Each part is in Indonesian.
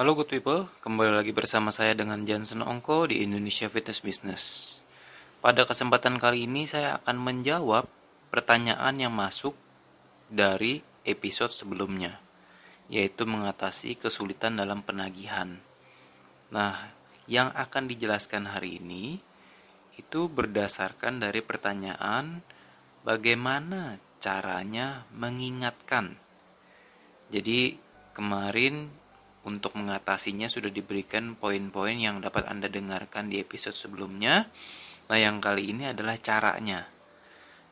Halo good people, kembali lagi bersama saya dengan Johnson Ongko di Indonesia Fitness Business. Pada kesempatan kali ini saya akan menjawab pertanyaan yang masuk dari episode sebelumnya, yaitu mengatasi kesulitan dalam penagihan. Nah, yang akan dijelaskan hari ini itu berdasarkan dari pertanyaan bagaimana caranya mengingatkan. Jadi kemarin untuk mengatasinya sudah diberikan poin-poin yang dapat Anda dengarkan di episode sebelumnya. Nah, yang kali ini adalah caranya.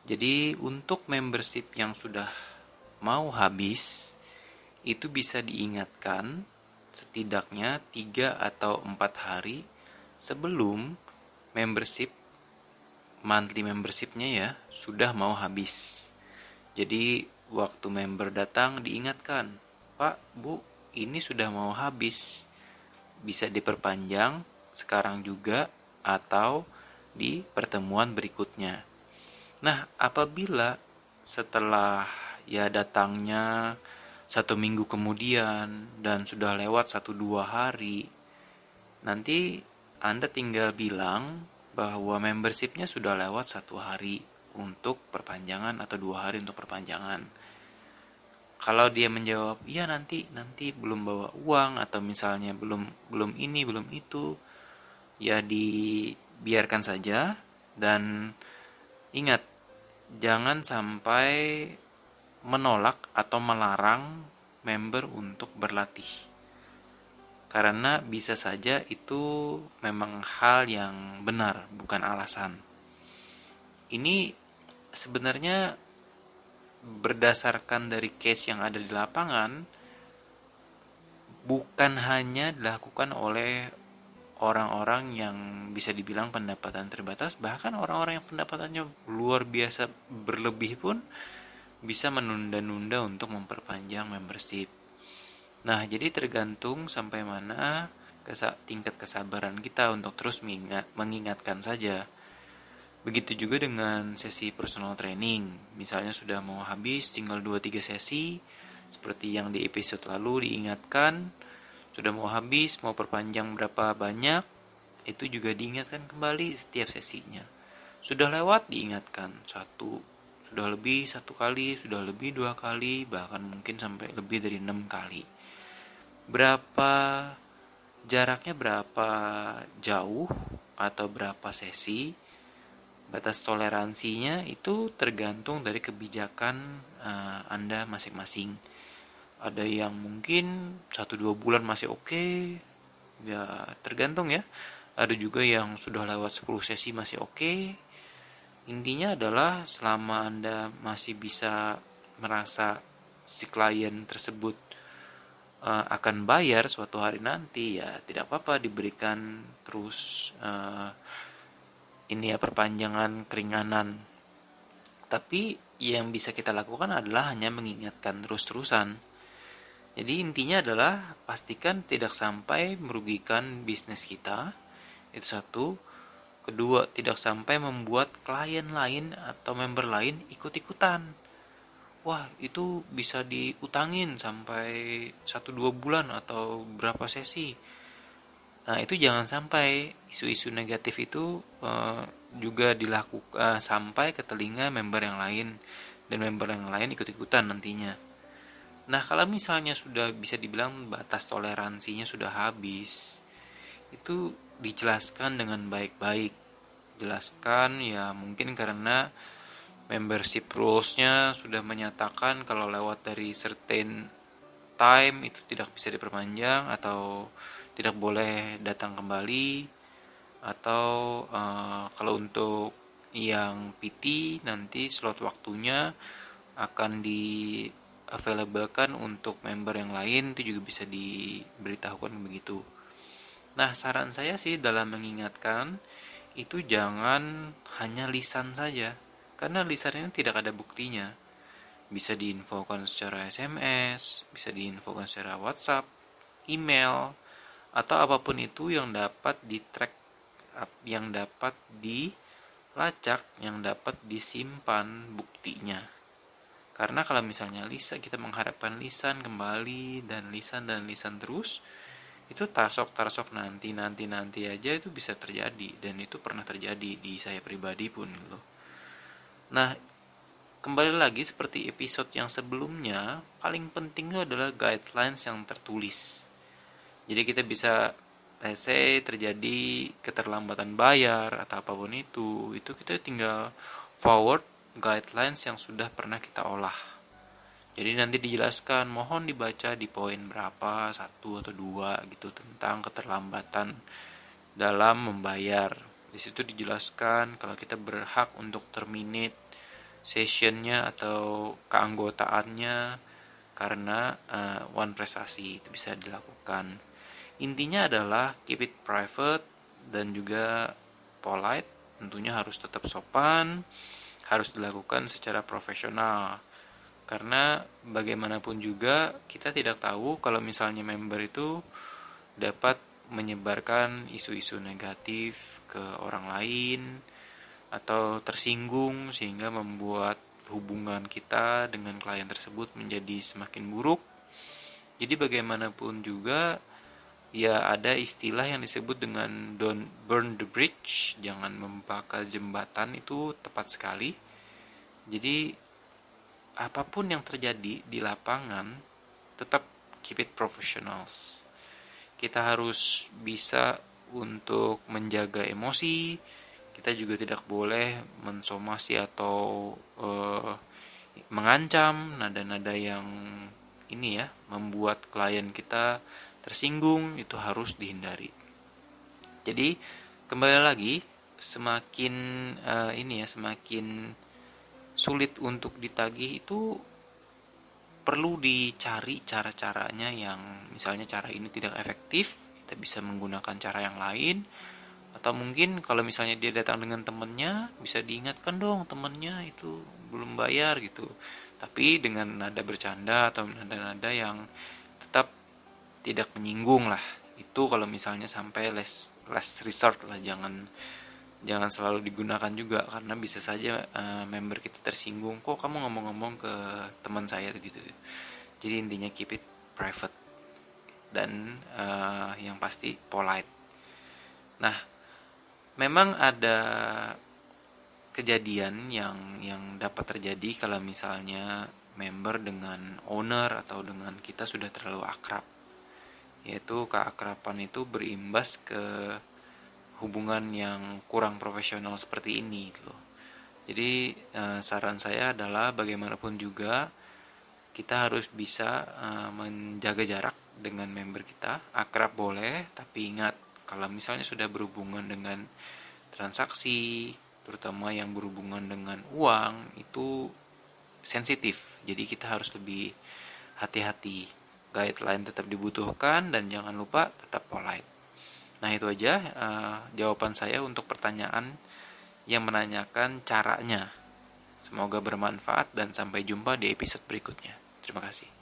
Jadi, untuk membership yang sudah mau habis, itu bisa diingatkan setidaknya 3 atau 4 hari sebelum membership monthly membershipnya ya sudah mau habis. Jadi waktu member datang diingatkan, Pak, Bu, ini sudah mau habis. Bisa diperpanjang sekarang juga atau di pertemuan berikutnya. Nah, apabila setelah ya datangnya satu minggu kemudian dan sudah lewat satu dua hari, nanti Anda tinggal bilang bahwa membershipnya sudah lewat satu hari untuk perpanjangan atau dua hari untuk perpanjangan kalau dia menjawab iya nanti nanti belum bawa uang atau misalnya belum belum ini belum itu ya dibiarkan saja. Dan ingat jangan sampai menolak atau melarang member untuk berlatih. Karena bisa saja itu memang hal yang benar bukan alasan. Ini sebenarnya berdasarkan dari case yang ada di lapangan bukan hanya dilakukan oleh orang-orang yang bisa dibilang pendapatan terbatas bahkan orang-orang yang pendapatannya luar biasa berlebih pun bisa menunda-nunda untuk memperpanjang membership. Nah jadi tergantung sampai mana tingkat kesabaran kita untuk terus mengingatkan saja Begitu juga dengan sesi personal training. Misalnya sudah mau habis, tinggal 2-3 sesi. Seperti yang di episode lalu diingatkan, sudah mau habis, mau perpanjang berapa banyak, itu juga diingatkan kembali setiap sesinya. Sudah lewat diingatkan satu, sudah lebih satu kali, sudah lebih dua kali, bahkan mungkin sampai lebih dari enam kali. Berapa jaraknya berapa jauh atau berapa sesi batas toleransinya itu tergantung dari kebijakan uh, Anda masing-masing. Ada yang mungkin satu dua bulan masih oke, okay, ya tergantung ya. Ada juga yang sudah lewat 10 sesi masih oke. Okay. Intinya adalah selama Anda masih bisa merasa si klien tersebut uh, akan bayar suatu hari nanti ya tidak apa-apa diberikan terus uh, ini ya perpanjangan keringanan. Tapi yang bisa kita lakukan adalah hanya mengingatkan terus-terusan. Jadi intinya adalah pastikan tidak sampai merugikan bisnis kita. Itu satu. Kedua, tidak sampai membuat klien lain atau member lain ikut-ikutan. Wah, itu bisa diutangin sampai 1-2 bulan atau berapa sesi Nah, itu jangan sampai isu-isu negatif itu uh, juga dilakukan uh, sampai ke telinga member yang lain dan member yang lain ikut-ikutan nantinya. Nah, kalau misalnya sudah bisa dibilang batas toleransinya sudah habis, itu dijelaskan dengan baik-baik. Jelaskan ya mungkin karena membership rules-nya sudah menyatakan kalau lewat dari certain time itu tidak bisa diperpanjang atau tidak boleh datang kembali atau uh, kalau untuk yang PT nanti slot waktunya akan di available-kan untuk member yang lain itu juga bisa diberitahukan begitu. Nah, saran saya sih dalam mengingatkan itu jangan hanya lisan saja karena lisan ini tidak ada buktinya. Bisa diinfokan secara SMS, bisa diinfokan secara WhatsApp, email, atau apa pun itu yang dapat di track yang dapat dilacak yang dapat disimpan buktinya. Karena kalau misalnya lisan kita mengharapkan lisan kembali dan lisan dan lisan terus itu tarsok tarsok nanti nanti nanti aja itu bisa terjadi. Dan itu pernah terjadi di saya pribadi pun gitu. Nah kembali lagi seperti episode yang sebelumnya paling penting itu adalah guidelines yang tertulis jadi kita bisa say terjadi keterlambatan bayar atau apa pun itu itu kita tinggal forward guidelines yang sudah pernah kita olah jadi nanti dijelaskan mohon dibaca di poin berapa satu atau dua gitu tentang keterlambatan dalam membayar. Di situ dijelaskan kalau kita berhak untuk terminate sessionnya atau keanggotaannya karena uh, one prestasi itu bisa dilakukan. Intinya adalah keep it private dan juga polite. Tentunya harus tetap sopan, harus dilakukan secara profesional karena bagaimanapun juga kita tidak tahu kalau misalnya member itu dapat menyebarkan isu-isu negatif ke orang lain atau tersinggung sehingga membuat hubungan kita dengan klien tersebut menjadi semakin buruk. Jadi bagaimanapun juga ya ada istilah yang disebut dengan don't burn the bridge, jangan membakar jembatan itu tepat sekali. Jadi apa pun yang terjadi di lapangan tetap keep it professionals kita harus bisa untuk menjaga emosi kita juga tidak boleh mensomasi atau uh, mengancam nada-nada yang ini ya membuat klien kita tersinggung itu harus dihindari. Jadi kembali lagi semakin uh, ini ya semakin sulit untuk ditagih itu perlu dicari cara-caranya yang misalnya cara ini tidak efektif kita bisa menggunakan cara yang lain atau mungkin kalau misalnya dia datang dengan temennya bisa diingatkan dong temennya itu belum bayar gitu. Tapi dengan nada bercanda atau nada-nada yang tetap tidak menyinggung lah. Itu kalau misalnya sampai less less resort lah jangan jangan selalu digunakan juga. Karena bisa saja uh, member kita tersinggung kok kamu ngomong-ngomong ke teman saya? gitu. Jadi intinya keep it private. Dan uh, yang pasti polite. Nah memang ada kejadian yang yang dapat terjadi kalau misalnya member dengan owner atau dengan kita sudah terlalu akrab yaitu keakraban itu berimbas ke hubungan yang kurang profesional seperti ini gitu loh. Jadi uh, saran saya adalah bagaimanapun juga kita harus bisa uh, menjaga jarak dengan member kita. Akrab boleh, tapi ingat kalau misalnya sudah berhubungan dengan transaksi, terutama yang berhubungan dengan uang itu sensitif. Jadi kita harus lebih hati-hati. Guideline tetap dibutuhkan dan jangan lupa tetap polite. Nah itu aja uh, jawaban saya untuk pertanyaan yang menanyakan caranya. Semoga bermanfaat dan sampai jumpa di episode berikutnya. Terima kasih.